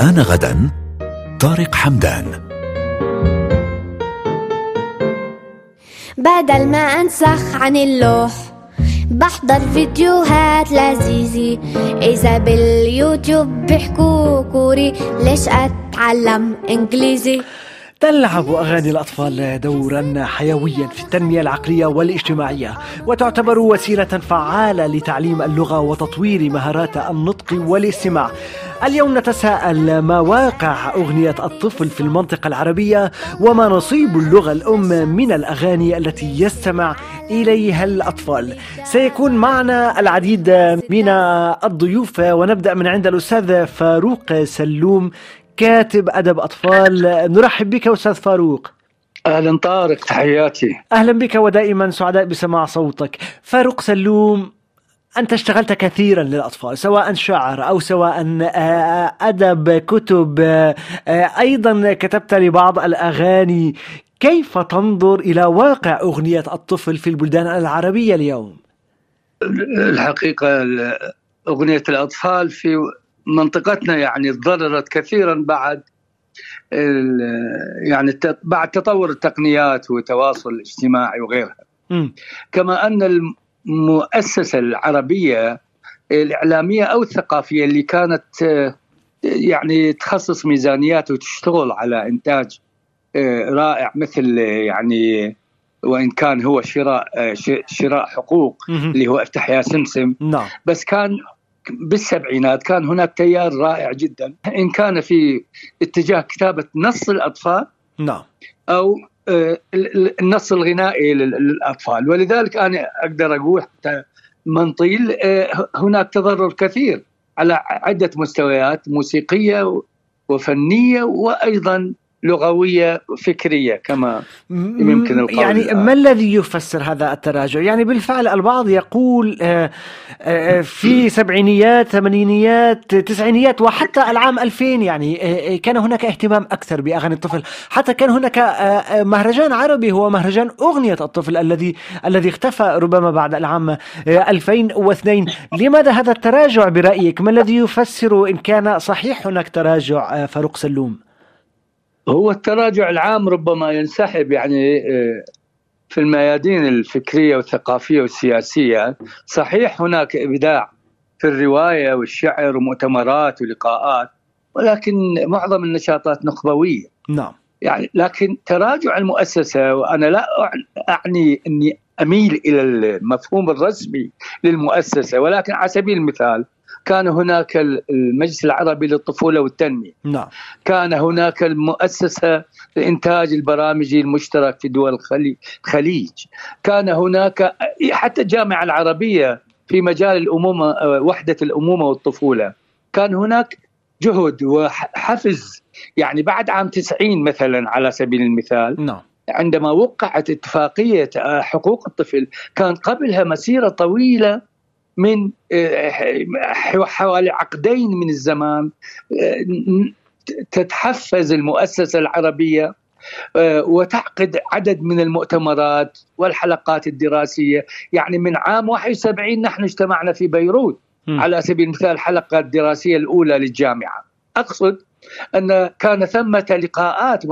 آن غدا طارق حمدان. بدل ما أنسخ عن اللوح بحضر فيديوهات لذيذة. إذا باليوتيوب بيحكوا كوري ليش أتعلم إنجليزي؟ تلعب أغاني الأطفال دورا حيويا في التنمية العقلية والاجتماعية وتعتبر وسيلة فعالة لتعليم اللغة وتطوير مهارات النطق والاستماع. اليوم نتساءل ما واقع أغنية الطفل في المنطقة العربية وما نصيب اللغة الأم من الأغاني التي يستمع إليها الأطفال. سيكون معنا العديد من الضيوف ونبدأ من عند الأستاذ فاروق سلوم كاتب أدب أطفال نرحب بك أستاذ فاروق. أهلا طارق تحياتي. أهلا بك ودائما سعداء بسماع صوتك. فاروق سلوم أنت اشتغلت كثيرا للأطفال سواء شعر أو سواء آه، أدب كتب آه، أيضا كتبت لبعض الأغاني. كيف تنظر إلى واقع أغنية الطفل في البلدان العربية اليوم؟ الحقيقة ال- أغنية الأطفال في منطقتنا يعني تضررت كثيرا بعد يعني بعد تطور التقنيات والتواصل الاجتماعي وغيرها مم. كما أن المؤسسة العربية الإعلامية أو الثقافية اللي كانت يعني تخصص ميزانيات وتشتغل على إنتاج آه، رائع مثل يعني وإن كان هو شراء آه، شراء حقوق. اللي هو افتح يا سمسم نعم بس كان بالسبعينات كان هناك تيار رائع جدا. إن كان في اتجاه كتابة نص الأطفال نعم. أو آه، ال- ال- النص الغنائي لل- للأطفال. ولذلك أنا أقدر أقول حتى منطيل آه، هناك تضرر كثير على عدة مستويات موسيقية وفنية وأيضا لغوية فكرية كما يمكن القول يعني. ما الذي يفسر هذا التراجع؟ يعني بالفعل البعض يقول آه، آه، في سبعينيات ثمانينيات تسعينيات وحتى العام 2000 يعني آه، آه، كان هناك اهتمام أكثر بأغاني الطفل حتى كان هناك آه، آه، مهرجان عربي هو مهرجان أغنية الطفل الذي الذي اختفى ربما بعد العام آه، 2002 لماذا هذا التراجع برأيك؟ ما الذي يفسر إن كان صحيح هناك تراجع آه، فاروق سلوم؟ هو التراجع العام ربما ينسحب يعني آه، في الميادين الفكرية والثقافية والسياسية. صحيح هناك إبداع في الرواية والشعر ومؤتمرات ولقاءات ولكن معظم النشاطات نخبوية. نعم. يعني لكن تراجع المؤسسة وأنا لا أعني أني أميل إلى المفهوم الرسمي للمؤسسة ولكن على سبيل المثال كان هناك المجلس العربي للطفولة والتنمية. نعم. كان هناك المؤسسة لإنتاج البرامج المشترك في دول الخلي- الخليج. كان هناك حتى الجامعة العربية في مجال الأمومة آه، وحدة الأمومة والطفولة. كان هناك جهد وحفز. يعني بعد عام 90 مثلا على سبيل المثال نعم. عندما وقعت اتفاقية آه، حقوق الطفل كان قبلها مسيرة طويلة من آه، حوالي عقدين من الزمان آه، تتحفز المؤسسة العربية آه، وتعقد عدد من المؤتمرات والحلقات الدراسية يعني من عام 71 نحن اجتمعنا في بيروت. على سبيل المثال الحلقة الدراسية الأولى للجامعة أقصد أن كان ثمة لقاءات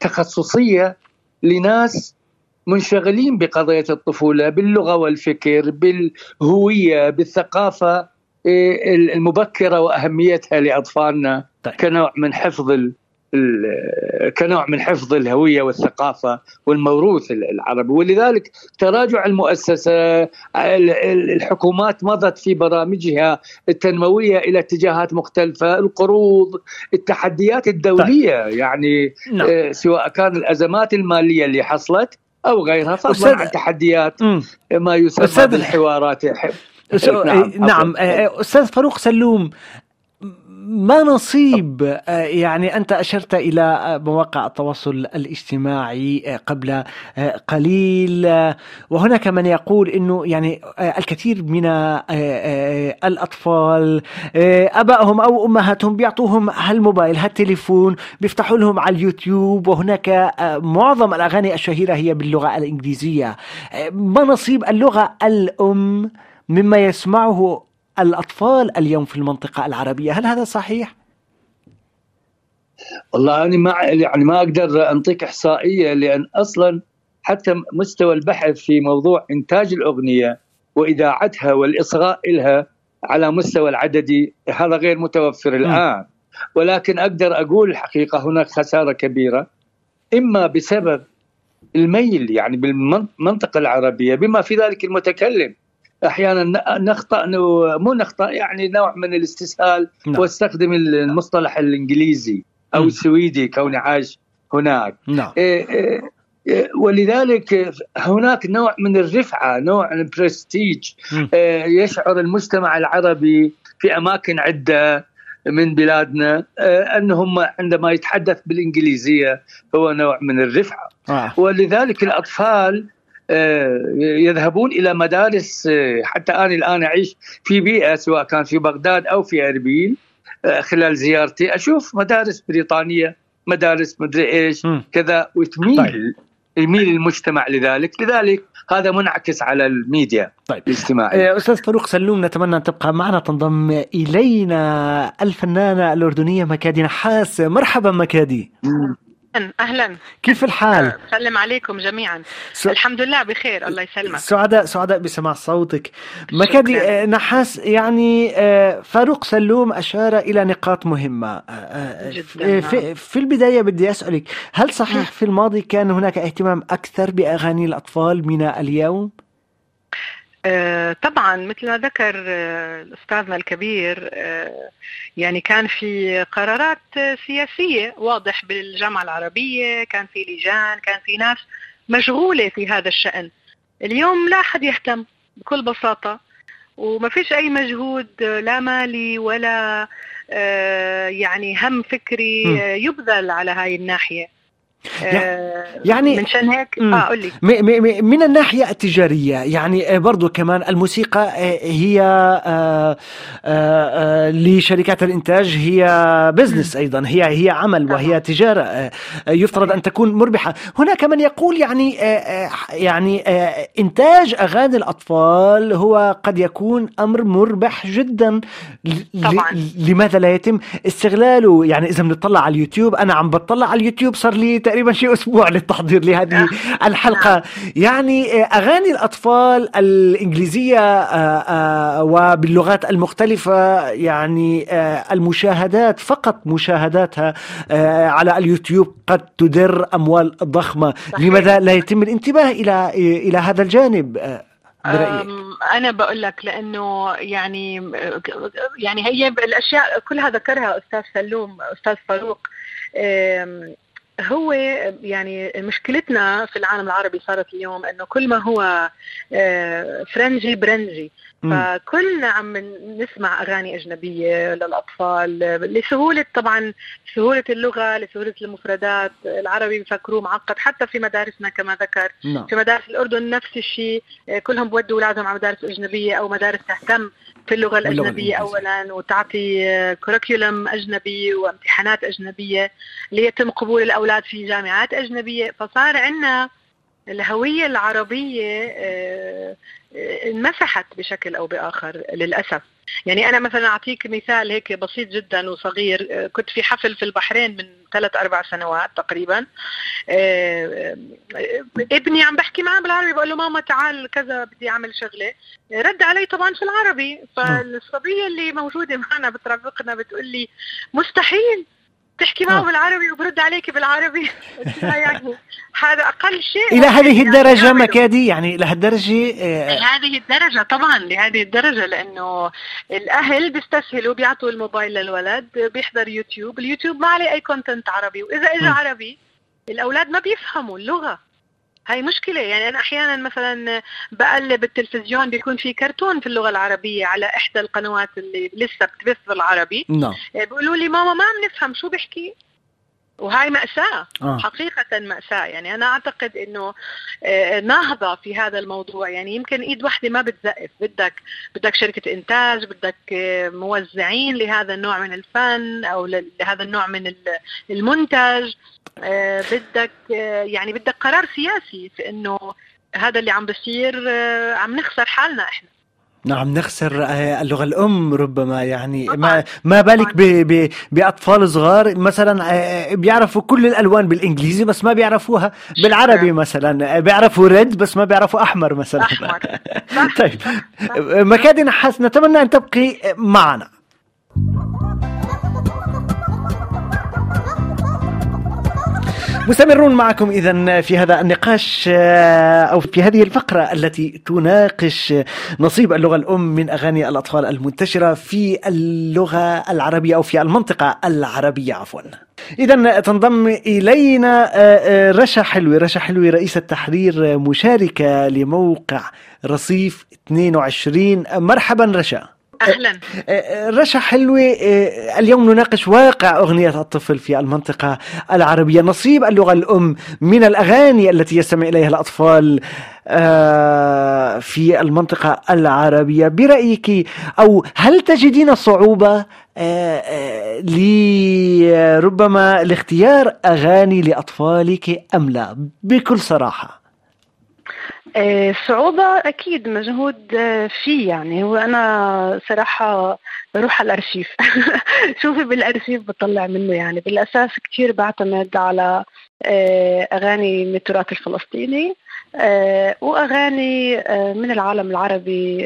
تخصصية لناس منشغلين بقضية الطفولة باللغة والفكر بالهوية بالثقافة إيه، المبكرة وأهميتها لأطفالنا طيب. كنوع من حفظ ال كنوع من حفظ الهوية والثقافة والموروث العربي. ولذلك تراجع المؤسسة ال- ال- الحكومات مضت في برامجها التنموية إلى اتجاهات مختلفة القروض التحديات الدولية يعني نعم. آه، سواء كان الأزمات المالية اللي حصلت أو غيرها فضلا أستاذ- عن تحديات. ما يسمى أستاذ- بالحوارات أس- نعم، نعم عفواً. آه، أستاذ فاروق سلوم ما نصيب آه، يعني أنت أشرت إلى آه، مواقع التواصل الاجتماعي آه، قبل قليل وهناك من يقول أنه يعني الكثير من الأطفال أبائهم أو أمهاتهم بيعطوهم هالموبايل هالتليفون بيفتحوا لهم على اليوتيوب وهناك معظم الأغاني الشهيرة هي باللغة الإنجليزية. ما نصيب اللغة الأم مما يسمعه الأطفال اليوم في المنطقة العربية هل هذا صحيح؟ والله أنا ما يعني ما أقدر أنطيك إحصائية لأن أصلا حتى مستوى البحث في موضوع إنتاج الأغنية وإذاعتها والإصغاء لها على مستوى العددي هذا غير متوفر الآن. ولكن أقدر أقول الحقيقة هناك خسارة كبيرة إما بسبب الميل يعني بالمنطقة العربية بما في ذلك المتكلم. أحيانا نخطأ مو نخطأ يعني نوع من الاستسهال نعم. واستخدم المصطلح الإنجليزي أو م. السويدي كوني عايش هناك نعم. إيه إيه ولذلك هناك نوع من الرفعة نوع من البرستيج إيه يشعر المجتمع العربي في أماكن عدة من بلادنا أنهم عندما يتحدث بالإنجليزية هو نوع من الرفعة آه. ولذلك الأطفال يذهبون إلى مدارس آه، حتى أنا الآن أعيش في بيئة سواء كان في بغداد أو في أربيل آه، خلال زيارتي أشوف مدارس بريطانية مدارس مدري إيش كذا وتميل طيب. يميل المجتمع لذلك. لذلك هذا منعكس على الميديا طيب. الاجتماعي. أستاذ فاروق سلوم نتمنى أن تبقى معنا. تنضم إلينا الفنانه الأردنية مكادي نحاس. مرحبا مكادي. أهلا كيف الحال؟ سلم عليكم جميعا. س... الحمد لله بخير الله يسلمك. سعداء سعداء بسماع صوتك. مكادي آه، نحاس يعني آه، فاروق سلوم أشار إلى نقاط مهمة. جدا في, نعم. في البداية بدي أسألك هل صحيح في الماضي كان هناك اهتمام أكثر بأغاني الأطفال من اليوم؟ آه، طبعا مثل ما ذكر آه، استاذنا الكبير آه، يعني كان في قرارات سياسية واضح بالجامعة العربية كان في لجان كان في ناس مشغولة في هذا الشأن. اليوم لا أحد يهتم بكل بساطة وما فيش أي مجهود لا مالي ولا يعني هم فكري يبذل على هاي الناحية. يعني منشان هيك؟ آه قول لي من الناحية التجارية يعني آه، برضو كمان الموسيقى آه، هي لشركات الإنتاج هي بزنس أيضا هي هي عمل وهي تجارة يفترض أن تكون مربحة. هناك من يقول يعني يعني إنتاج أغاني الأطفال هو قد يكون أمر مربح جدا. طبعا. لماذا لا يتم؟ استغلاله. يعني إذا بنطلع على اليوتيوب أنا عم بطلع على اليوتيوب صار لي تقريبا شيء أسبوع للتحضير لهذه نعم. الحلقة يعني آه، أغاني الأطفال الإنجليزية آه، آه، وباللغات المختلفة يعني المشاهدات فقط مشاهداتها على اليوتيوب قد تدر أموال ضخمة صحيح. لماذا لا يتم الانتباه إلى إلى هذا الجانب برأيك؟ أنا بقول لك لأنه يعني يعني هي الأشياء كلها ذكرها أستاذ سلوم أستاذ فاروق هو يعني مشكلتنا في العالم العربي صارت اليوم إنه كل ما هو آه، فرنجي برنجي. فكلنا عم نسمع أغاني أجنبية للأطفال لسهولة طبعا سهولة اللغة لسهولة المفردات. العربي بفكروه معقد حتى في مدارسنا كما ذكر. نعم. في مدارس الأردن نفس الشيء. آه، كلهم بودوا أولادهم على مدارس أجنبية أو مدارس تهتم في اللغة الأجنبية اولا وتعطي كوريكولم أجنبي وامتحانات أجنبية ليتم قبول الأولاد في جامعات أجنبية. فصار عندنا الهوية العربية آه، آه، انمسحت بشكل أو بآخر للأسف. يعني أنا مثلا أعطيك مثال هيك بسيط جدا وصغير. آه، كنت في حفل في البحرين من ثلاث أربع سنوات تقريبا. آه، ابني عم بحكي معاه بالعربي بقول له ماما تعال كذا بدي أعمل شغلة. رد علي طبعا في العربي. فالصبية اللي موجودة معنا بترافقنا بتقول لي مستحيل. تحكي معه بالعربي وبرد عليك بالعربي. يعني هذا أقل شيء إلى هذه يعني الدرجة يعني مكادي يعني لهالدرجه آه لهذه الدرجة طبعا لهذه الدرجة لأنه الأهل بيستسهلوا بيعطوا الموبايل للولد بيحضر يوتيوب اليوتيوب ما عليه أي content عربي وإذا اجى عربي الأولاد ما بيفهموا اللغة. هاي مشكلة. يعني أنا أحيانا مثلا بقلب التلفزيون بيكون في كرتون في اللغة العربية على إحدى القنوات اللي لسه بتبث بالعربي. نعم. بيقولوا لي ماما ما عم نفهم شو بيحكي. وهاي مأساة آه. حقيقة مأساة. يعني أنا أعتقد أنه آه، نهضة في هذا الموضوع. يعني يمكن إيد واحدة ما بتزقف. بدك بدك شركة إنتاج بدك آه، موزعين لهذا النوع من الفن أو لهذا النوع من المنتج. آه، بدك يعني بدك قرار سياسي في أنه هذا اللي عم بصير عم نخسر حالنا إحنا. نعم نخسر آه، اللغة الأم ربما يعني ما ما بالك ب ب بأطفال صغار؟ مثلا آه، بيعرفوا كل الألوان بالإنجليزي بس ما بيعرفوها بالعربي مثلا بيعرفوا ريد بس ما بيعرفوا أحمر مثلا. أحمر. طيب. مكادي نحاس نتمنى أن تبقي معنا. مستمرون معكم اذا في هذا النقاش آه، أو في هذه الفقرة التي تناقش نصيب اللغة الأم من أغاني الأطفال المنتشرة في اللغة العربية أو في المنطقة العربية عفوا. اذا تنضم إلينا آه، آه، رشا حلوي، رشا حلوي رئيسه تحرير مشاركة لموقع رصيف 22 مرحبا رشا. أهلا. أه، أه، رشا حلوي أه، اليوم نناقش واقع أغنية الطفل في المنطقة العربية. نصيب اللغة الأم من الأغاني التي يستمع إليها الأطفال في المنطقة العربية. برأيك أو هل تجدين صعوبة لربما لاختيار أغاني لأطفالك أم لا؟ بكل صراحة. آه، أكيد مجهود آه، فيه يعني. هو أنا صراحة بروح على الأرشيف. شوفي بالأرشيف بطلع منه يعني. بالأساس كتير بعتمد على آه، أغاني من التراث الفلسطيني وأغاني من العالم العربي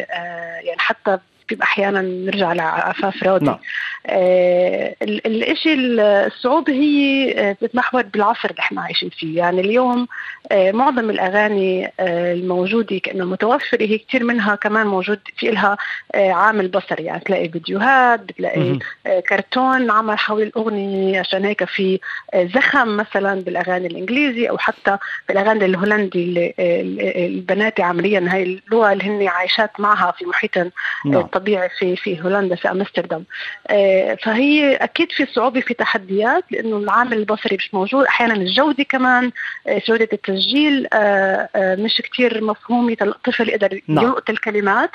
يعني حتى بيبقى أحيانا نرجع لعفاف راضي نعم. آه الشيء الصعوبه هي آه، بتتمحور بالعصر اللي إحنا عايشين فيه. يعني اليوم آه معظم الأغاني آه الموجودة كأنه متوفرة هي كثير منها كمان موجود في لها آه عامل بصري. يعني تلاقي فيديوهات بتلاقي آه كرتون عمل حول الأغنية عشان هيك في آه زخم مثلا بالأغاني الإنجليزي أو حتى بالأغاني الهولندي اللي آه، البنات عمليا هاي اللغة اللي هن عايشات معها في محيط نعم. طبيعي في في هولندا في أمستردام. آه، فهي أكيد في صعوبة في تحديات لأنه العامل البصري مش موجود. أحيانا الجودة كمان آه، جوده التسجيل آه، مش كثير مفهومة الطفل يقدر نعم. يلقط الكلمات.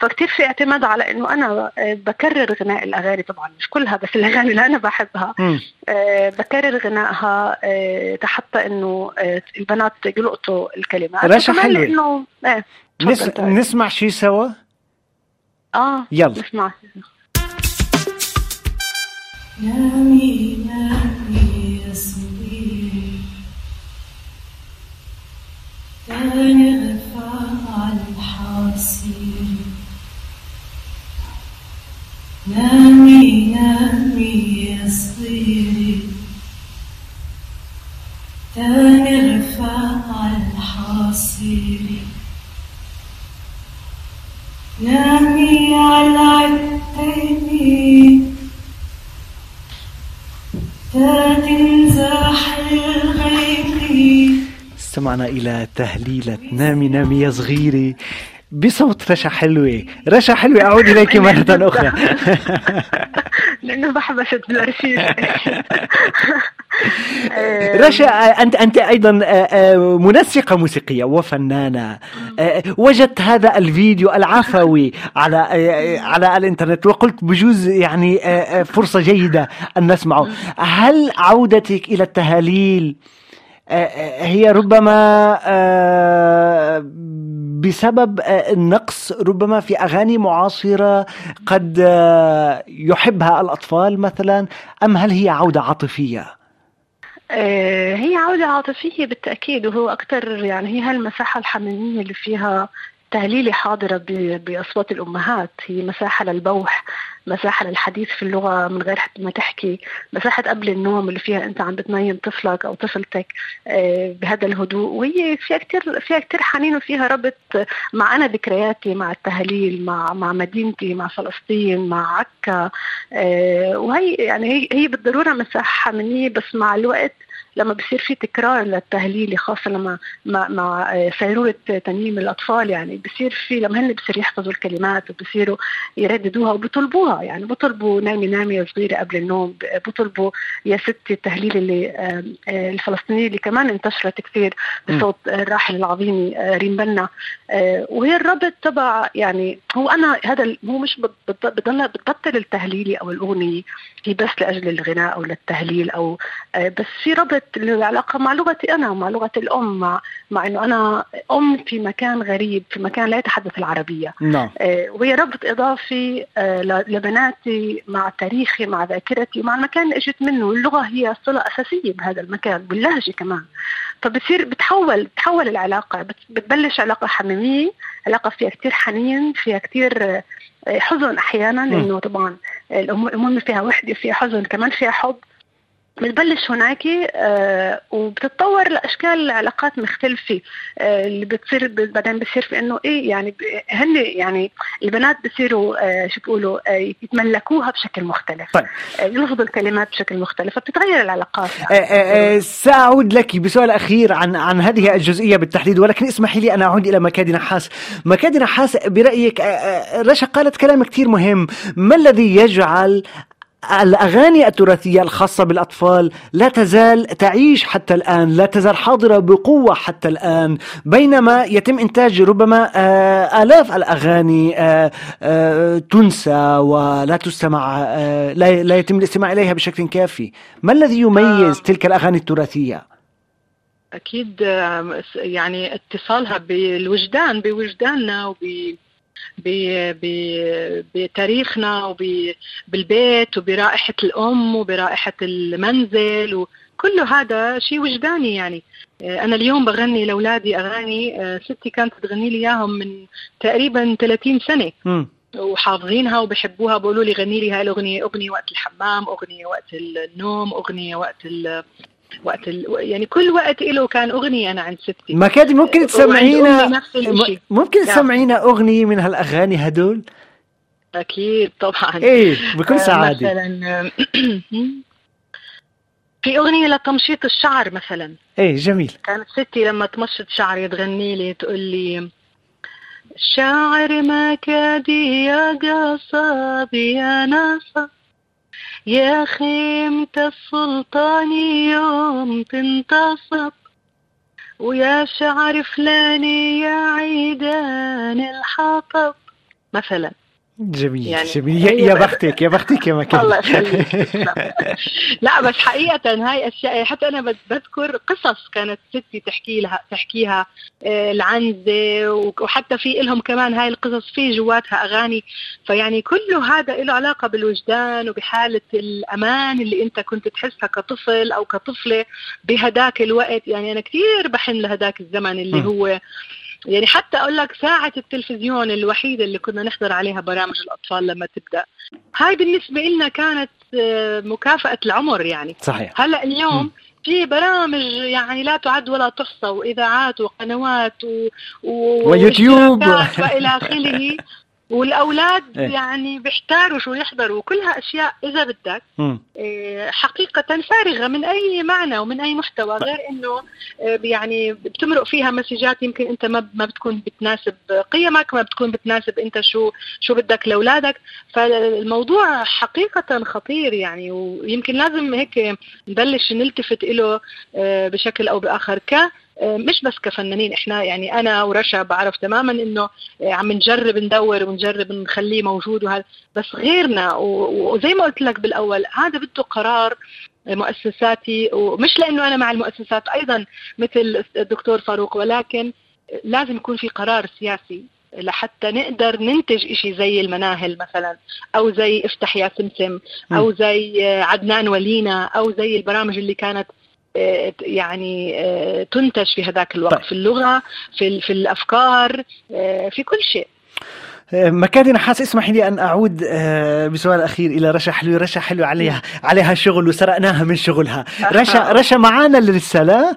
فكتير في اعتماد على إنه أنا بكرر غناء الأغاني طبعا مش كلها بس الأغاني اللي أنا بحبها. بكرر غنائها حتى إنه البنات يلقطوا الكلمات. رشا حلوة. لأنه. نسمع شيء سوا؟ آه يلا. نسمع نامي نامي يا صغيري تاني غفى الحاصير نامي نامي يا صغيري. تاني استمعنا إلى تهليلة نامي نامي يا صغيري. بصوت رشا حلوة. رشا حلوة أعود إليك مرة أخرى. لأنه بحبست بالأرشيف. رشا أنت أنت أيضا آه، آه، منسقة موسيقية وفنانة. آه، وجدت هذا الفيديو العفوي على على الإنترنت وقلت بجوز يعني فرصة جيدة أن نسمعه. هل عودتك إلى التهاليل هي ربما بسبب النقص ربما في أغاني معاصرة قد يحبها الأطفال مثلا أم هل هي عودة عاطفية؟ آه، هي عودة عاطفية بالتأكيد وهو أكثر يعني هي هالمساحة الحميمية اللي فيها تهليلة حاضرة بأصوات الأمهات. هي مساحة للبوح مساحة للحديث في اللغة من غير ما تحكي مساحة قبل النوم اللي فيها أنت عم بتنيم طفلك أو طفلتك آه، بهذا الهدوء. وهي فيها كتير فيها كتير حنين وفيها ربط مع أنا ذكرياتي مع التهاليل مع مع مدينتي مع فلسطين مع عكا. آه، وهي يعني هي بالضرورة مساحة حميمية بس مع الوقت لما بصير في تكرار للتهليل خاصة لما مع, مع سيرورة تنييم الأطفال يعني بصير في لما هن بصير يحفظوا الكلمات وبصيروا يرددوها وبطلبوها يعني بطلبوا نامي نامي يا صغيرة قبل النوم بطلبوا يا ستي التهليل اللي الفلسطينية اللي كمان انتشرت كثير بصوت الراحل العظيم ريم بنا وهي الربط تبع يعني هو أنا هذا هو مش بتضل بتبطل التهليلي أو الأغنية هي بس لأجل الغناء أو للتهليل أو بس في ربط العلاقه مع لغتي أنا ومع لغة الأم مع مع إنه أنا أم في مكان غريب في مكان لا يتحدث العربية. نعم. آه، وهي ربط إضافي آه، لبناتي مع تاريخي مع ذاكرتي ومع المكان اللي اجيت منه. اللغة هي صلة أساسية بهذا المكان واللهجه كمان. فبتصير بتحول بتحول العلاقة. بت- بتبلش علاقة حميمية علاقة فيها كتير حنين فيها كتير آه، حزن أحيانا. مم. لأنه طبعا الامومه فيها وحدة فيها حزن كمان فيها حب. بتبلش هناك آه وبتتطور لأشكال علاقات مختلفة آه اللي بتصير بعدين بصير في إنه إيه يعني هن يعني البنات بصيروا آه شو بيقولوا يتملكوها بشكل مختلف طيب. يلفظوا الكلمات بشكل مختلف فبتتغير العلاقات. سأعود لك بسؤال أخير عن عن هذه الجزئية بالتحديد ولكن اسمحي لي أن أعود إلى مكادي نحاس. مكادي نحاس آه، رشا قالت كلام كثير مهم. ما الذي يجعل الأغاني التراثية الخاصة بالأطفال لا تزال تعيش حتى الآن لا تزال حاضرة بقوة حتى الآن بينما يتم إنتاج ربما آه، آلاف الأغاني آه، آه، تنسى ولا تستمع لا لا يتم الاستماع إليها بشكل كافي ما الذي يميز. تلك الأغاني التراثية؟ أكيد آه، يعني اتصالها بالوجدان بوجداننا وب بتاريخنا وبالبيت وبرائحة الأم وبرائحة المنزل وكل هذا شيء وجداني يعني آه، أنا اليوم بغني لأولادي أغاني آه، ستي كانت تغني لي إياهم من تقريبا 30 سنة مم. وحافظينها وبحبوها بيقولوا لي غني لي هاي الأغنية أغنية وقت الحمام أغنية وقت النوم أغنية وقت وقت ال يعني كل وقت له كان أغنية أنا عند ستي. مكادي ممكن وعند تسمعينا ممكن نعم. تسمعينا أغنية من هالأغاني هدول؟ أكيد طبعا. إيه بكل آه، سعادة. مثلا في أغنية لتمشيط الشعر مثلا. إيه جميل. كانت ستي لما تمشط شعري تغني لي تقول لي شعر مكادي يا قصاب يا نصب يا خيمة السلطان يوم تنتصب ويا شعر فلاني يا عيدان الحطب. مثلا جميل يعني جميل يا, بختك يا بختك يا مكان الله يخليك تسلم. لا بس حقيقة هاي أشياء حتى أنا بذكر قصص كانت ستي تحكي لها تحكيها آه، العنزة وحتى في إلهم كمان هاي القصص في جواتها أغاني فيعني كله هذا له علاقة بالوجدان وبحالة الأمان اللي أنت كنت تحسها كطفل أو كطفلة بهداك الوقت يعني أنا كثير بحن لهداك الزمن اللي م. هو يعني حتى أقول لك ساعة التلفزيون الوحيدة اللي كنا نحضر عليها برامج الأطفال لما تبدأ هاي بالنسبة لنا كانت آه، مكافأة العمر يعني صحيح هلأ. اليوم في برامج يعني لا تعد ولا تحصى وإذاعات وقنوات و... و... ويوتيوب. وإلى آخره والأولاد إيه. يعني بيحتاروا شو يحضروا. وكلها أشياء إذا بدك. إيه، حقيقة فارغة من أي معنى ومن أي محتوى. غير إنه إيه، يعني بتمرق فيها مسجات يمكن أنت ما ما بتكون بتناسب قيمك ما بتكون بتناسب أنت شو شو بدك لأولادك. فالموضوع حقيقة خطير يعني. ويمكن لازم هيك نبلش نلتفت له إيه، بشكل أو بآخر. ك مش بس كفنانين. إحنا يعني أنا ورشا بعرف تماما إنه إيه، عم نجرب ندور ونجرب نخليه موجود وهذا. بس غيرنا وزي ما قلت لك بالأول هذا بده قرار مؤسساتي. ومش لأنه أنا مع المؤسسات أيضا مثل الدكتور فاروق ولكن لازم يكون في قرار سياسي لحتى نقدر ننتج إشي زي المناهل مثلا أو زي افتح يا سمسم أو زي عدنان ولينا أو زي البرامج اللي كانت آه، يعني آه، تنتج في هذاك الوقت طيب. في اللغة في في الأفكار آه، في كل شيء. مكادي نحاس اسمحي لي أن أعود آه، بسؤال أخير إلى رشا حلو رشا حلو عليها عليها شغل وسرقناها من شغلها. رشا رشا معانا لسه لا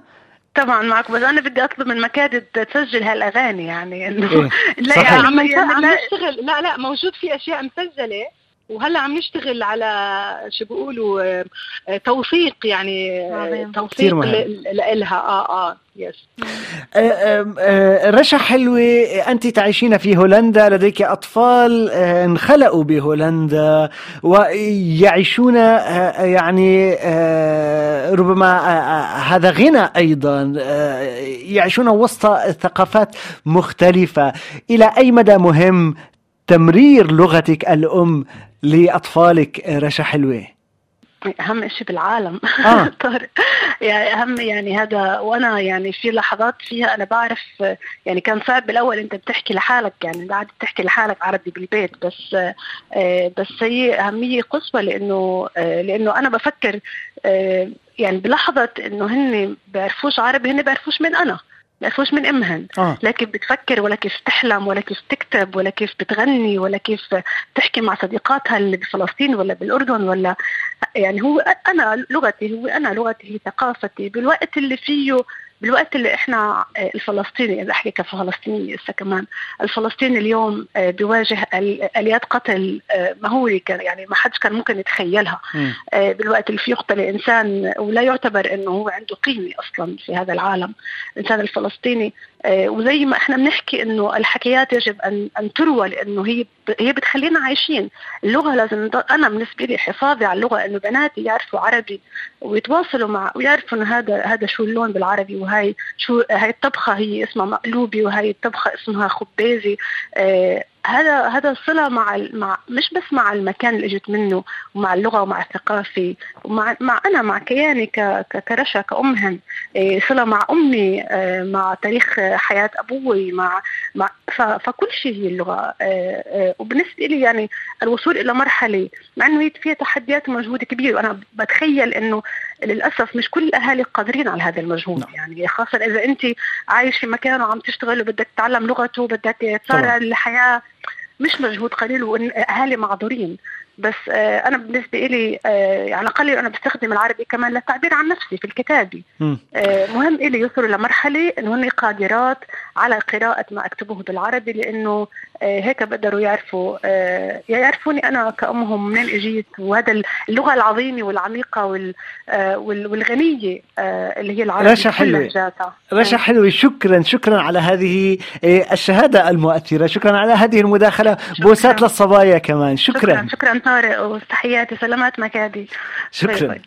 طبعا معك بس أنا بدي أطلب من مكاد تسجل هالأغاني يعني إنه إيه، لا صحيح. يعني عم, نشتغل لا لا موجود في أشياء مسجلة. وهلا عم نشتغل على شو بيقولوا آه، توثيق يعني آه، عظيم. توثيق لها آه آه يس آه، رشا حلوة أنت تعيشين في هولندا لديك أطفال انخلقوا بهولندا ويعيشون يعني ربما هذا غنى أيضا يعيشون وسط ثقافات مختلفة. إلى أي مدى مهم تمرير لغتك الأم؟ لأطفالك رشا حلوة؟ أهم شيء بالعالم. آه. طارق. يعني أهم يعني هذا وأنا يعني في لحظات فيها أنا بعرف يعني كان صعب بالأول أنت بتحكي لحالك يعني بعد بتحكي لحالك عربي بالبيت بس آه، بس هي أهمية قصوى لأنه آه، لأنه أنا بفكر آه، يعني بلحظة إنه هن بيعرفوش عربي هن بيعرفوش من أنا. بيعرفوش من أمهن آه. لا كيف بتفكر ولا كيف تحلم ولا كيف تكتب ولا كيف بتغني ولا كيف تحكي مع صديقاتها اللي بفلسطين ولا بالأردن ولا يعني هو أنا لغتي هو أنا لغتي هي ثقافتي بالوقت اللي فيه بالوقت اللي إحنا آه، الفلسطيني إذا أحكي كفلسطيني لسه كمان الفلسطيني اليوم آه، بيواجه ال- آليات قتل آه، مهوله يعني ما حدش كان ممكن يتخيلها. بالوقت اللي فيه يقتل إنسان ولا يعتبر إنه هو عنده قيمة أصلا في هذا العالم. الإنسان الفلسطيني وزي ما إحنا بنحكي إنه الحكايات يجب أن أن تروى لأنه هي هي بتخلينا عايشين. اللغة لازم أنا بالنسبة لي حفاظي على اللغة إنه بناتي يعرفوا عربي ويتواصلوا مع ويعرفوا إنه هذا هذا شو اللون بالعربي وهي شو هاي الطبخة هي اسمها مقلوبي وهي الطبخة اسمها خبازي آه هذا هذا صلة مع مع مش بس مع المكان اللي اجت منه ومع اللغة ومع الثقافة ومع مع أنا مع كياني ك- كرشا كأمهن آه، صلة مع أمي آه، مع تاريخ حياة أبوي مع مع فكل شيء هي اللغة آه، وبالنسبة لي يعني الوصول إلى مرحلة مع إنه هي فيها تحديات ومجهود كبير وأنا بتخيل إنه للأسف مش كل الأهالي قادرين على هذا المجهود نعم. يعني خاصة إذا أنت عايش في مكان وعم تشتغل وبدك تتعلم لغته وبدك تصارع. الحياة مش مجهود قليل واهالي معذورين. بس آه، أنا بالنسبة لي آه، على الأقل أنا بستخدم العربي كمان للتعبير عن نفسي في الكتابة. آه، مهم إلي يوصلوا لمرحلة إنه هن قادرات على قراءة ما أكتبه بالعربي لأنه آه، هيك بقدروا يعرفوا يعرفوني أنا كأمهم منين إجيت. وهذا اللغة العظيمة والعميقة وال- آه، وال- والغنية آه، اللي هي العربية رشا. لهجاتها. رشا حلوي شكرا شكرا على هذه الشهادة المؤثرة. شكرا على هذه المداخلة. بوسات للصبايا كمان. شكرا. شكرا شكرا. طارق وتحياتي سلامات مكادي. شكرا. باي.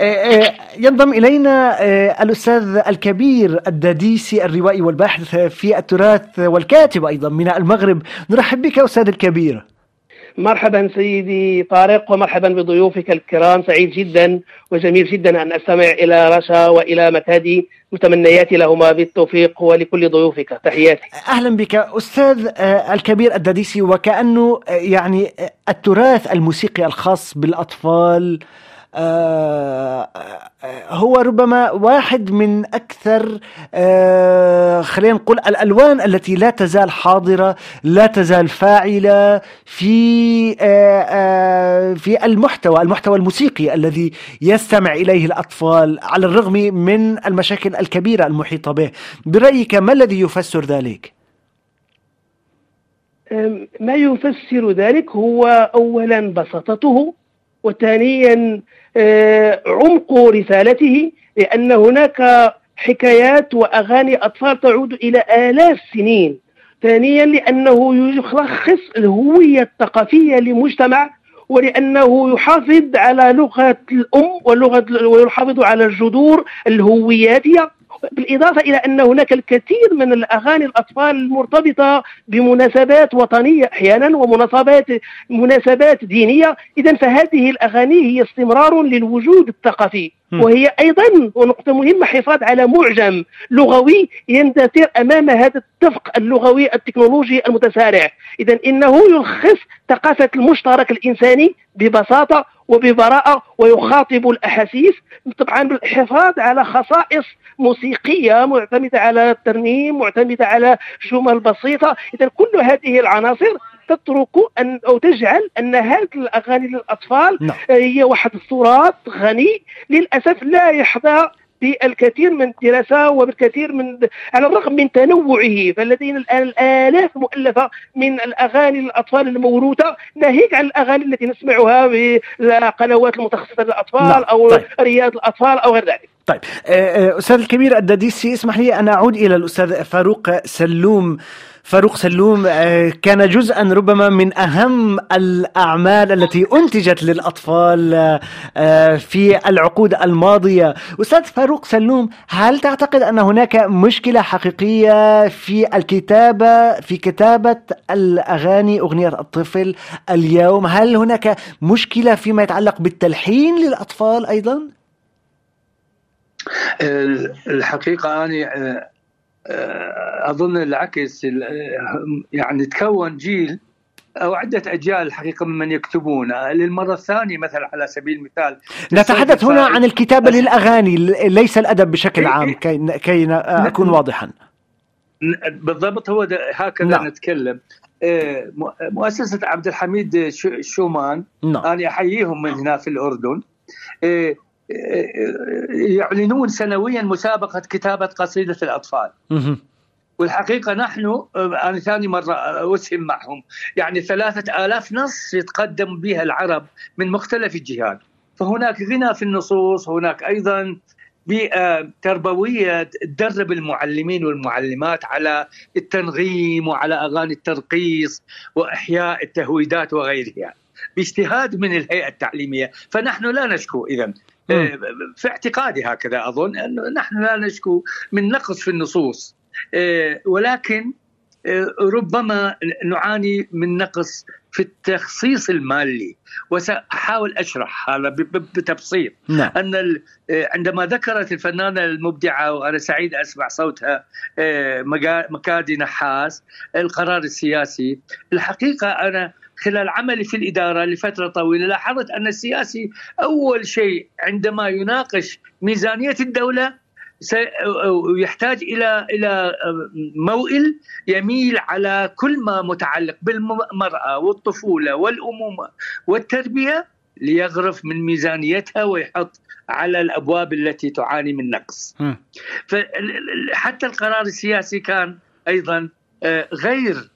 آه، آه، ينضم إلينا آه، الأستاذ الكبير الداديسي الروائي والباحث في التراث والكاتب أيضا من المغرب. نرحب بك أستاذ الكبير. مرحبا سيدي طارق ومرحبا بضيوفك الكرام. سعيد جدا وجميل جدا أن أستمع إلى رشا وإلى مكادي. متمنياتي لهما بالتوفيق ولكل ضيوفك. تحياتي. أهلا بك. أستاذ آه، الكبير الداديسي وكأنه آه، يعني آه، التراث الموسيقي الخاص بالأطفال آه، هو ربما واحد من أكثر آه، خلينا نقول الألوان التي لا تزال حاضرة لا تزال فاعلة في آه، آه، في المحتوى المحتوى الموسيقي الذي يستمع إليه الأطفال على الرغم من المشاكل الكبيرة المحيطة به. برأيك ما الذي يفسر ذلك؟ ما يفسر ذلك هو اولا بساطته وثانيا آه، عمق رسالته لأن هناك حكايات وأغاني أطفال تعود إلى آلاف سنين ثانيا لأنه يلخص الهوية الثقافية لمجتمع ولأنه يحافظ على لغة الأم ولغه ويحافظ على الجذور الهوياتية. بالإضافة إلى أن هناك الكثير من الأغاني الأطفال المرتبطة بمناسبات وطنية أحيانا ومناسبات مناسبات دينية. اذا فهذه الأغاني هي استمرار للوجود الثقافي. وهي أيضا ونقطه مهمة حفاظ على معجم لغوي يندثر أمام هذا التفق اللغوي التكنولوجي المتسارع. اذا إنه يلخص ثقافة المشترك الإنساني ببساطة وببراءة ويخاطب الأحاسيس طبعا بالحفاظ على خصائص موسيقية معتمدة على الترنيم معتمدة على جمل بسيطة اذا كل هذه العناصر تترك أن أو تجعل أن هذه الأغاني للأطفال نعم. هي واحد التراث غني للأسف لا يحظى بالكثير من الدراسة وبالكثير من على الرغم من تنوعه فلدينا الآن الآلاف مؤلفة من الأغاني للأطفال الموروثة ناهيك عن الأغاني التي نسمعها بالقنوات المتخصصة للأطفال نعم. أو طيب. رياض الأطفال أو غير ذلك طيب آه، آه، أستاذ الكبير الداديسي اسمح لي أن أعود إلى الأستاذ فاروق سلوم فاروق سلوم آه، كان جزءا ربما من أهم الأعمال التي أنتجت للأطفال آه، آه، في العقود الماضية. أستاذ فاروق سلوم هل تعتقد أن هناك مشكلة حقيقية في الكتابة في كتابة الأغاني أغنية الطفل اليوم؟ هل هناك مشكلة فيما يتعلق بالتلحين للأطفال أيضا؟ الحقيقة أنا أظن العكس يعني تكون جيل أو عدة أجيال الحقيقة ممن يكتبون. للمرة الثانية مثلا على سبيل المثال نتحدث هنا عن الكتابه للأغاني ليس الأدب بشكل عام كي كي أكون واضحا. بالضبط هو هكذا نعم. نتكلم. آه، مؤسسة عبد الحميد شومان نعم. أنا أحييهم من هنا في الأردن. آه، يعلنون سنويا مسابقة كتابة قصيدة الأطفال. والحقيقة نحن أنا ثاني مرة أسهم معهم. يعني ثلاثة آلاف نص يتقدم بها العرب من مختلف الجهات. فهناك غنى في النصوص هناك أيضا بيئة تربوية تدرب المعلمين والمعلمات على التنغيم وعلى أغاني الترقيص وإحياء التهويدات وغيرها. باجتهاد من الهيئة التعليمية. فنحن لا نشكو إذا في اعتقادي هكذا أظن أنه نحن لا نشكو من نقص في النصوص. آه، ولكن آه، ربما نعاني من نقص في التخصيص المالي. وسأحاول أشرح هذا بتبسيط. نعم. أن عندما ذكرت الفنانة المبدعة وأنا سعيد أسمع صوتها مكادي نحاس القرار السياسي الحقيقة أنا خلال عملي في الإدارة لفترة طويلة لاحظت أن السياسي أول شيء عندما يناقش ميزانية الدولة يحتاج إلى إلى موئل يميل على كل ما متعلق بالمرأة والطفولة والأمومة والتربية ليغرف من ميزانيتها ويحط على الأبواب التي تعاني من نقص. فحتى القرار السياسي كان أيضا آه، غير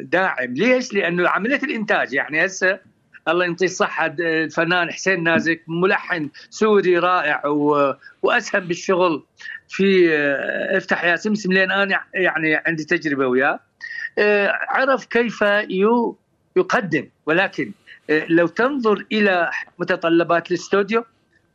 داعم. ليش؟ لأنه عملية الإنتاج يعني هسه الله يعطيه الصحة الفنان حسين نازك ملحن سوري رائع و... وأسهم بالشغل في آه، افتح يا سمسم لأن أنا يعني عندي تجربة وياه. آه، عرف كيف يقدم ولكن آه، لو تنظر إلى متطلبات الاستوديو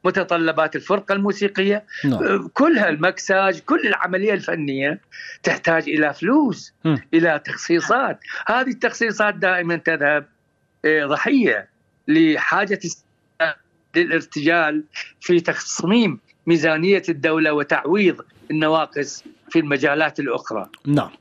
متطلبات الفرقة الموسيقية نعم. كلها المكساج كل العملية الفنية تحتاج إلى فلوس م. إلى تخصيصات هذه التخصيصات دائما تذهب آه، ضحية لحاجة للارتجال في تصميم ميزانية الدولة وتعويض النواقص في المجالات الأخرى نعم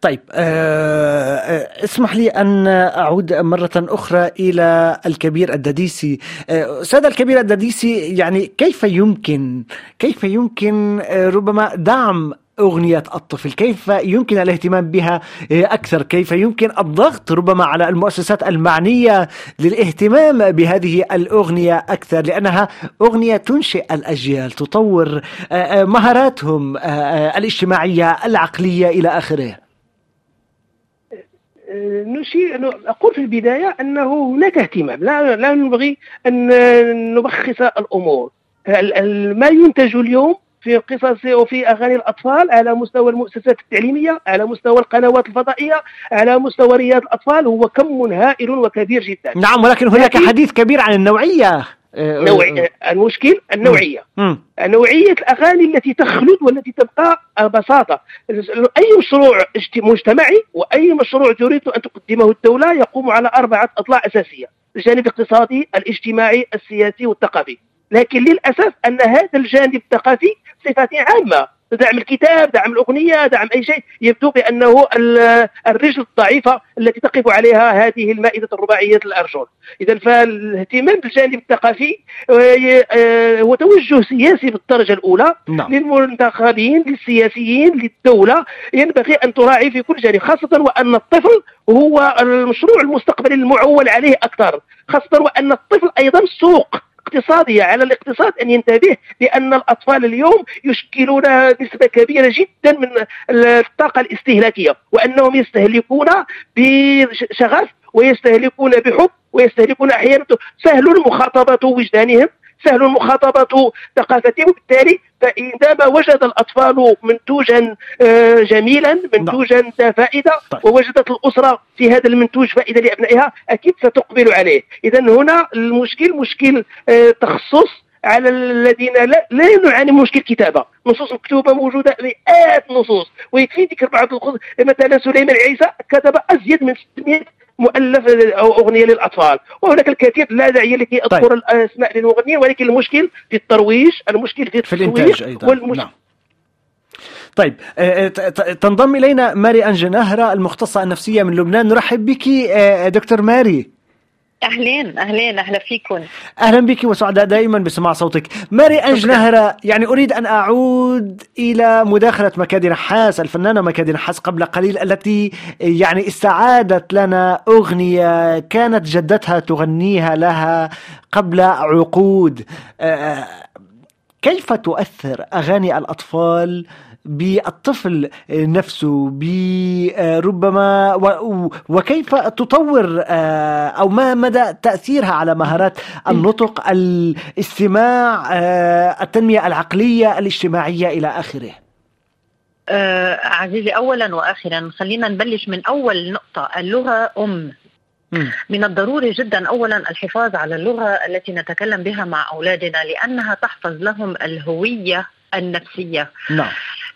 طيب آه, آه، اسمح لي أن أعود مرة أخرى إلى الكبير الدديسي آه أستاذ الكبير الدديسي يعني كيف يمكن كيف يمكن ربما دعم أغنية الطفل؟ كيف يمكن الاهتمام بها؟ أكثر كيف يمكن الضغط ربما على المؤسسات المعنية للاهتمام بهذه الأغنية أكثر؟ لأنها أغنية تنشئ الأجيال تطور مهاراتهم الاجتماعية العقلية إلى آخره. نشير أقول في البداية أنه هناك اهتمام. لا, لا نبغي أن نبخس الأمور. ما ينتج اليوم في قصص وفي أغاني الأطفال على مستوى المؤسسات التعليمية على مستوى القنوات الفضائية على مستوى رياض الأطفال هو كم هائل وكبير جدا. نعم ولكن هناك حديث كبير عن النوعية. آه، نوعية. المشكل النوعية. مم. نوعية الأغاني التي تخلد والتي تبقى ببساطة أي مشروع مجتمعي وأي مشروع تريد أن تقدمه الدولة يقوم على أربعة أضلاع أساسية الجانب الاقتصادي الاجتماعي السياسي والثقافي. لكن للأسف أن هذا الجانب الثقافي صفات عامة دعم الكتاب دعم الأغنية دعم أي شيء. يبدو بأنه الرجل الضعيفة التي تقف عليها هذه المائدة الرباعية الأرجل. إذا فالاهتمام بالجانب الثقافي آه، هو توجه سياسي بالدرجة الأولى نعم. للمنتخبين للسياسيين للدولة. ينبغي أن تراعي في كل جانب خاصة وأن الطفل هو المشروع المستقبلي المعول عليه أكثر خاصة وأن الطفل أيضا سوق. اقتصادية على الاقتصاد أن ينتبه لأن الأطفال اليوم يشكلون نسبة كبيرة جدا من الطاقة الاستهلاكية وأنهم يستهلكون بشغف ويستهلكون بحب ويستهلكون أحيانا سهل مخاطبة وجدانهم سهل مخاطبة ثقافتهم وبالتالي فعندما وجد الأطفال منتوجا آه، جميلا منتوجا ذا فائدة طيب. ووجدت الأسرة في هذا المنتوج فائدة لأبنائها أكيد ستقبل عليه. إذا هنا المشكل مشكل آه، تخصص على الذين لا, لا نعاني من مشكل كتابة. نصوص مكتوبة موجودة مئات نصوص. ويكفي ذكر بعض مثلا سليمان عيسى كتب أزيد من 600 مؤلف أو أغنية للأطفال. وهناك الكثير لا داعي لكي أذكر طيب. الأسماء للمغنيين ولكن المشكل في الترويج المشكل في في التسويق الإنتاج أيضا. والمشكل نعم. طيب آه، ت- تنضم إلينا ماري انجي نهره المختصة النفسية من لبنان. نرحب بك آه، دكتور ماري. أهلين أهلين أهلا فيكم. أهلا بك وسعداء دائما بسماع صوتك. ماري انج نهره يعني أريد أن أعود إلى مداخلة مكادي نحاس الفنانة مكادي نحاس قبل قليل التي يعني استعادت لنا أغنية كانت جدتها تغنيها لها قبل عقود. آه، كيف تؤثر أغاني الأطفال بالطفل نفسه بربما وكيف تطور آه، أو ما مدى تأثيرها على مهارات النطق الاستماع آه، التنمية العقلية الاجتماعية إلى آخره؟ آه عزيزي اولا واخرا خلينا نبلش من أول نقطة اللغة أم. مم. من الضروري جدا اولا الحفاظ على اللغة التي نتكلم بها مع أولادنا لأنها تحفظ لهم الهوية النفسية. نعم.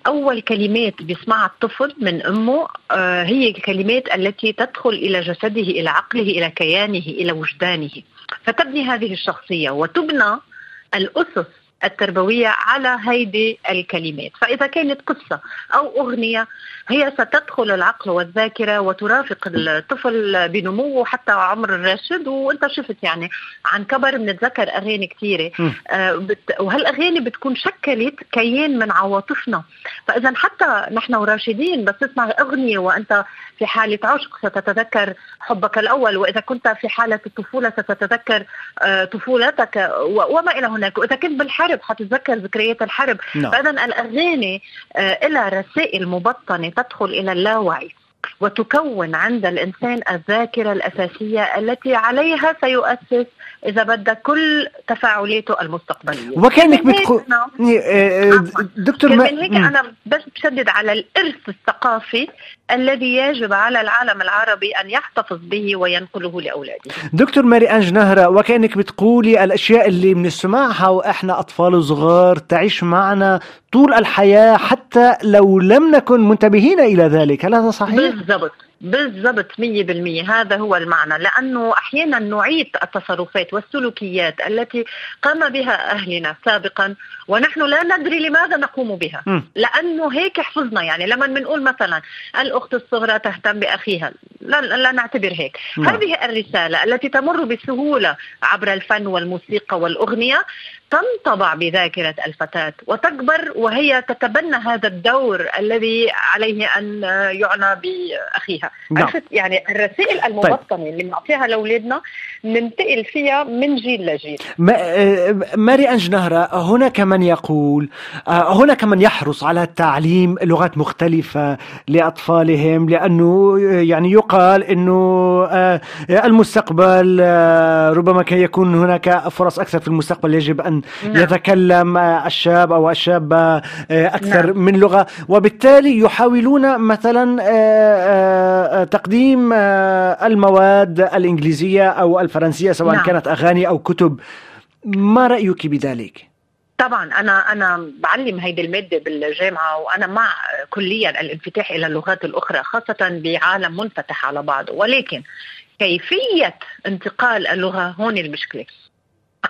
أول كلمات بيسمعها الطفل من أمه آه، هي الكلمات التي تدخل إلى جسده إلى عقله إلى كيانه إلى وجدانه. فتبني هذه الشخصية وتبنى الأسس التربوية على هيدي الكلمات فإذا كانت قصة أو أغنية هي ستدخل العقل والذاكرة وترافق الطفل بنموه حتى عمر الراشد وأنت شفت يعني عن كبر بنتذكر أغاني كثيرة مم. آه بت... وهالأغاني بتكون شكلت كيان من عواطفنا فإذا حتى نحن وراشدين بس تسمع أغنية وأنت في حالة عشق ستتذكر حبك الأول وإذا كنت في حالة الطفولة ستتذكر آه طفولتك. وما إلى هناك وإذا كنت بالحرب حتتذكر ذكريات الحرب؟ نعم. فاذا الأغاني آه لها رسائل مبطنة تدخل إلى اللاوعي وتكون عند الإنسان الذاكرة الأساسية التي عليها سيؤسس إذا بدك كل تفاعلاته المستقبلية وكأنك بتقول أنا- آه، دكتور ما... كمان هيك. أنا بس بشدد على الإرث الثقافي الذي يجب على العالم العربي أن يحتفظ به وينقله لأولاده دكتور ماري أنج نهرة وكأنك بتقولي الأشياء اللي بنسمعها وإحنا أطفال صغار تعيش معنا طول الحياة حتى لو لم نكن منتبهين إلى ذلك هل هذا صحيح؟ بالضبط بالضبط 100% هذا هو المعنى. لأنه أحيانا نعيد التصرفات والسلوكيات التي قام بها أهلنا سابقا ونحن لا ندري لماذا نقوم بها. مم. لأنه هيك حفظنا. يعني لما بنقول مثلا الأخت الصغرى تهتم بأخيها لا, لا نعتبر هيك. هذه الرسالة التي تمر بسهولة عبر الفن والموسيقى والأغنية تنطبع بذاكرة الفتاة وتكبر وهي تتبنى هذا الدور الذي عليه أن يعنى بأخيها. نعم. يعني الرسائل المبطنه اللي بنعطيها لأولادنا ننتقل فيها من جيل لجيل. ما- آه، ماري أنج نهرة هناك من يقول آه، هناك من يحرص على تعليم لغات مختلفة لأطفالهم لأنه آه، يعني يقال أنه المستقبل ربما كي يكون هناك فرص أكثر في المستقبل يجب أن نعم. يتكلم الشاب أو الشابة آه، أكثر نعم. من لغة وبالتالي يحاولون مثلا آه، آه، تقديم المواد الإنجليزية أو الفرنسية سواء نعم. كانت أغاني أو كتب ما رأيك بذلك؟ طبعا أنا أنا بعلم هيدي المادة بالجامعة وأنا مع كليا الانفتاح إلى اللغات الأخرى خاصة بعالم منفتح على بعضه ولكن كيفية انتقال اللغة هون المشكلة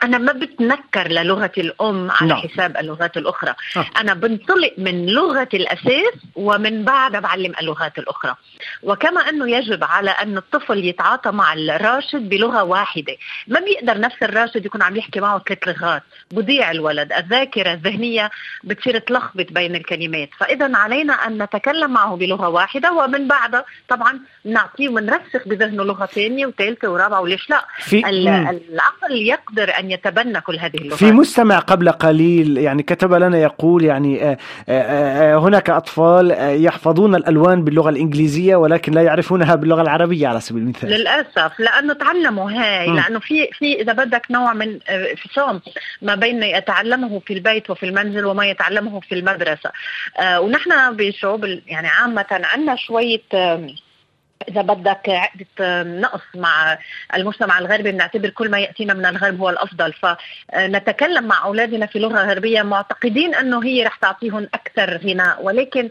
أنا ما بتنكر للغة الأم على نعم. حساب اللغات الأخرى. آه. أنا بنطلق من لغة الأساس ومن بعدها بعلم اللغات الأخرى. وكما أنه يجب على أن الطفل يتعاطى مع الراشد بلغة واحدة. ما بيقدر نفس الراشد يكون عم يحكي معه ثلاث لغات بضيع الولد. الذاكرة الذهنية بتصير تلخبط بين الكلمات. فإذا علينا أن نتكلم معه بلغة واحدة ومن بعدها طبعا نعطيه ونرسخ بذهنه لغة ثانية وثالثة ورابعة وليش لا. في. العقل يقدر أن يتبنى كل هذه اللغات. في مستمع قبل قليل يعني كتب لنا يقول يعني آه، آه، آه، هناك أطفال يحفظون الألوان باللغة الإنجليزية ولكن لا يعرفونها باللغة العربية على سبيل المثال. للأسف لأنه تعلموا هاي مم. لأنه في في إذا بدك نوع من انفصام ما بين يتعلمه في البيت وفي المنزل وما يتعلمه في المدرسة. آه، ونحن بشعوب يعني عامة عندنا شوية آم، إذا بدك عقده نقص مع المجتمع الغربي بنعتبر كل ما يأتينا من الغرب هو الأفضل. فنتكلم مع أولادنا في لغة غربية معتقدين أنه هي رح تعطيهم أكثر غناء ولكن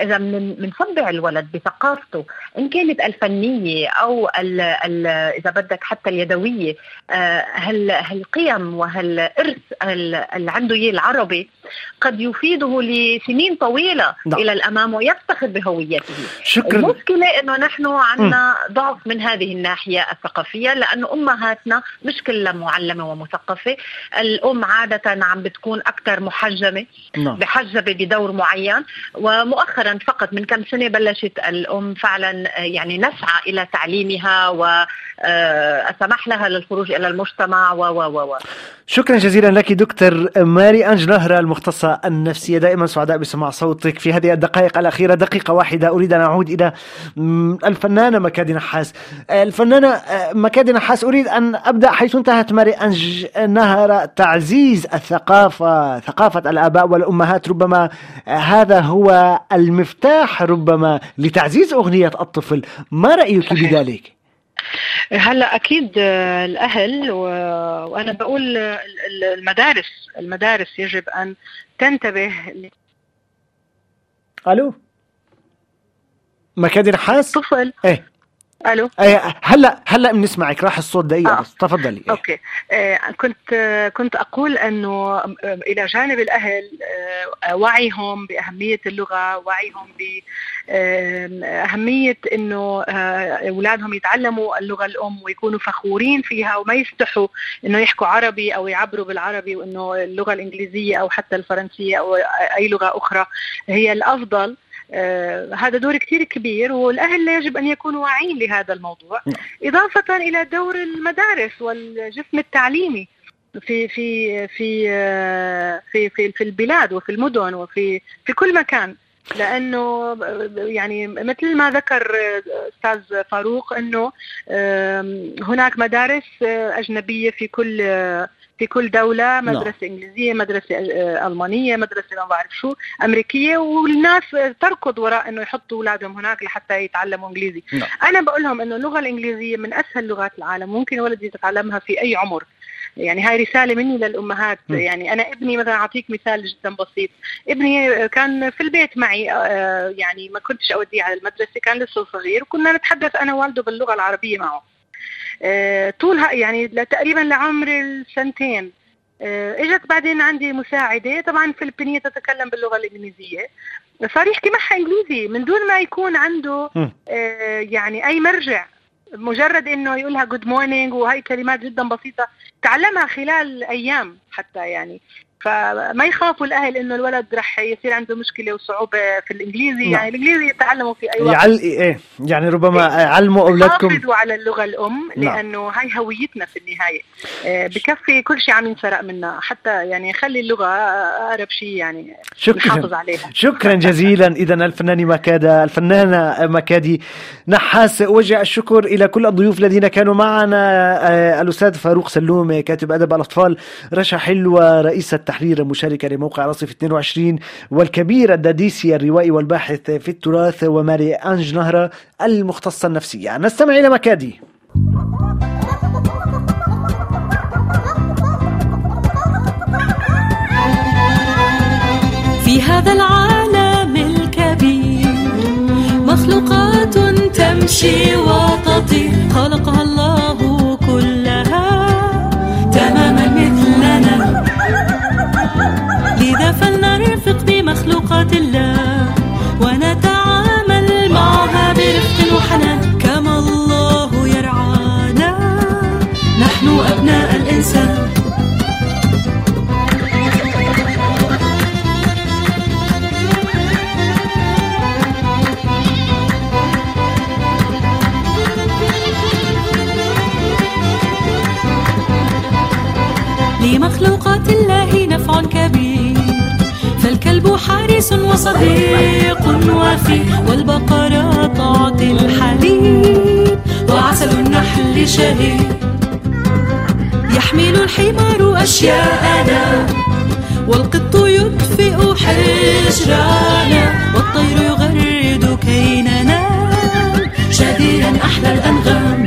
إذا بنصبع الولد بثقافته إن كانت الفنية أو ال ال إذا بدك حتى اليدوية آه، هال هالقيم وهالإرث ال- اللي عنده إياه العربي قد يفيده لسنين طويلة نعم. إلى الأمام ويفتخر بهويته. شكرا. المشكلة إنه نحن عندنا ضعف من هذه الناحية الثقافية لأنه أمهاتنا مش كلها معلمة ومثقفة، الأم عادة عم بتكون أكثر محجمة نعم. بحجبة بدور معين ومؤخرا فقط من كم سنة بلشت الأم فعلا آه، يعني نسعى إلى تعليمها وسمح لها للخروج إلى المجتمع و و و و. شكرا جزيلا لك دكتور ماري أنج نهرة المختصة النفسية. دائما سعداء بسماع صوتك في هذه الدقائق الأخيرة. دقيقة واحدة. أريد أن أعود إلى الفنانة مكادي نحاس الفنانة آه، مكادي نحاس أريد أن أبدأ حيث انتهت ماري أنج نهرة تعزيز الثقافة ثقافة الآباء والأمهات. ربما آه، هذا هو المفتاح ربما لتعزيز أغنية الطفل. ما رأيك بذلك؟ هلا أكيد آه، الأهل و... وأنا بقول آه، ال- ال- المدارس المدارس يجب أن تنتبه ألو؟ مكادي نحاس؟ للطفل إيه. ألو إيه، هلا هلا بنسمعك راح الصوت دقيقة آه. بس تفضلي إيه. أوكي آه كنت آه كنت أقول إنه إلى جانب الأهل آه وعيهم بأهمية اللغة وعيهم باهميه إنه آه أولادهم يتعلموا اللغة الأم ويكونوا فخورين فيها وما يستحوا إنه يحكوا عربي أو يعبروا بالعربي وإنه اللغة الإنجليزية أو حتى الفرنسية أو أي لغة أخرى هي الأفضل هذا دور كثير كبير والأهل يجب أن يكونوا واعيين لهذا الموضوع. إضافة إلى دور المدارس والجسم التعليمي في في في آه، في في في البلاد وفي المدن وفي في كل مكان. لأنه يعني مثل ما ذكر أستاذ فاروق أنه هناك مدارس آه، أجنبية في كل آه، في كل دولة مدرسة إنجليزية مدرسة آه، ألمانية مدرسة ما بعرف شو أمريكية والناس تركض وراء إنه يحطوا أولادهم هناك لحتى يتعلموا إنجليزي. نعم. أنا بقول لهم إنه اللغة الإنجليزية من أسهل لغات العالم ممكن ولدي يتعلمها في أي عمر. يعني هاي رسالة مني للأمهات. م. يعني أنا ابني مثلا أعطيك مثال جدا بسيط. ابني كان في البيت معي آه، يعني ما كنتش أوديه على المدرسة كان لسه صغير وكنا نتحدث أنا ووالده باللغة العربية معه. طولها يعني تقريبا لعمر السنتين. آه، إجت بعدين عندي مساعدة. طبعا فلبينية تتكلم باللغة الإنجليزية. صار يحكي معها إنجليزي. من دون ما يكون عنده. آه، يعني أي مرجع مجرد إنه يقولها good morning وهي كلمات جدا بسيطة تعلمها خلال أيام حتى يعني. فما يخافوا الأهل إنه الولد رح يصير عنده مشكلة وصعوبة في الإنجليزي. نعم. يعني الإنجليزي يتعلمه في أي وقت. يعل إيه يعني ربما علموا أولادكم. حافظوا على اللغة الأم نعم. لأنه هاي هويتنا في النهاية. آه، بكفي كل شيء عم ينسرق منا حتى يعني خلي اللغة أقرب شيء يعني نحافظ شكرا عليها. شكرا جزيلا. اذا الفنانة مكاده الفنانة مكادي نحاس اوجه الشكر إلى كل الضيوف الذين كانوا معنا. آه، الأستاذ فاروق سلوم كاتب أدب الأطفال رشا حلوة رئيسة تحرير مشاركة لموقع رصيف 22 والكبير الداديسي الروائي والباحث في التراث وماري أنج نهرة المختصة النفسية. نستمع إلى مكادي. في هذا العالم الكبير مخلوقات تمشي وتطير. خلقها الله كبير فالكلب حارس وصديق وفي والبقرة تعطي الحليب وعسل النحل شهي يحمل الحمار أشياءنا والقط يدفئ حجرانا والطير يغرد كي ننام أحلى الأنغام.